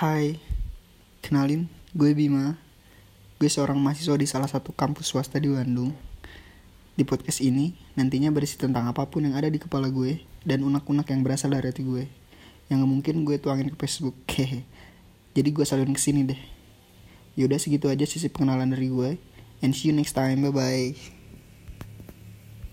Hai, kenalin, gue Bima. Gue seorang mahasiswa di salah satu kampus swasta di Bandung. Di podcast ini, nantinya berisi tentang apa pun yang ada di kepala gue dan unak-unak yang berasal dari hati gue. Yang mungkin gue tuangin ke Facebook. Hehe. Jadi gue salurin ke sini deh. Yaudah segitu aja sisi pengenalan dari gue. And see you next time. Bye-bye.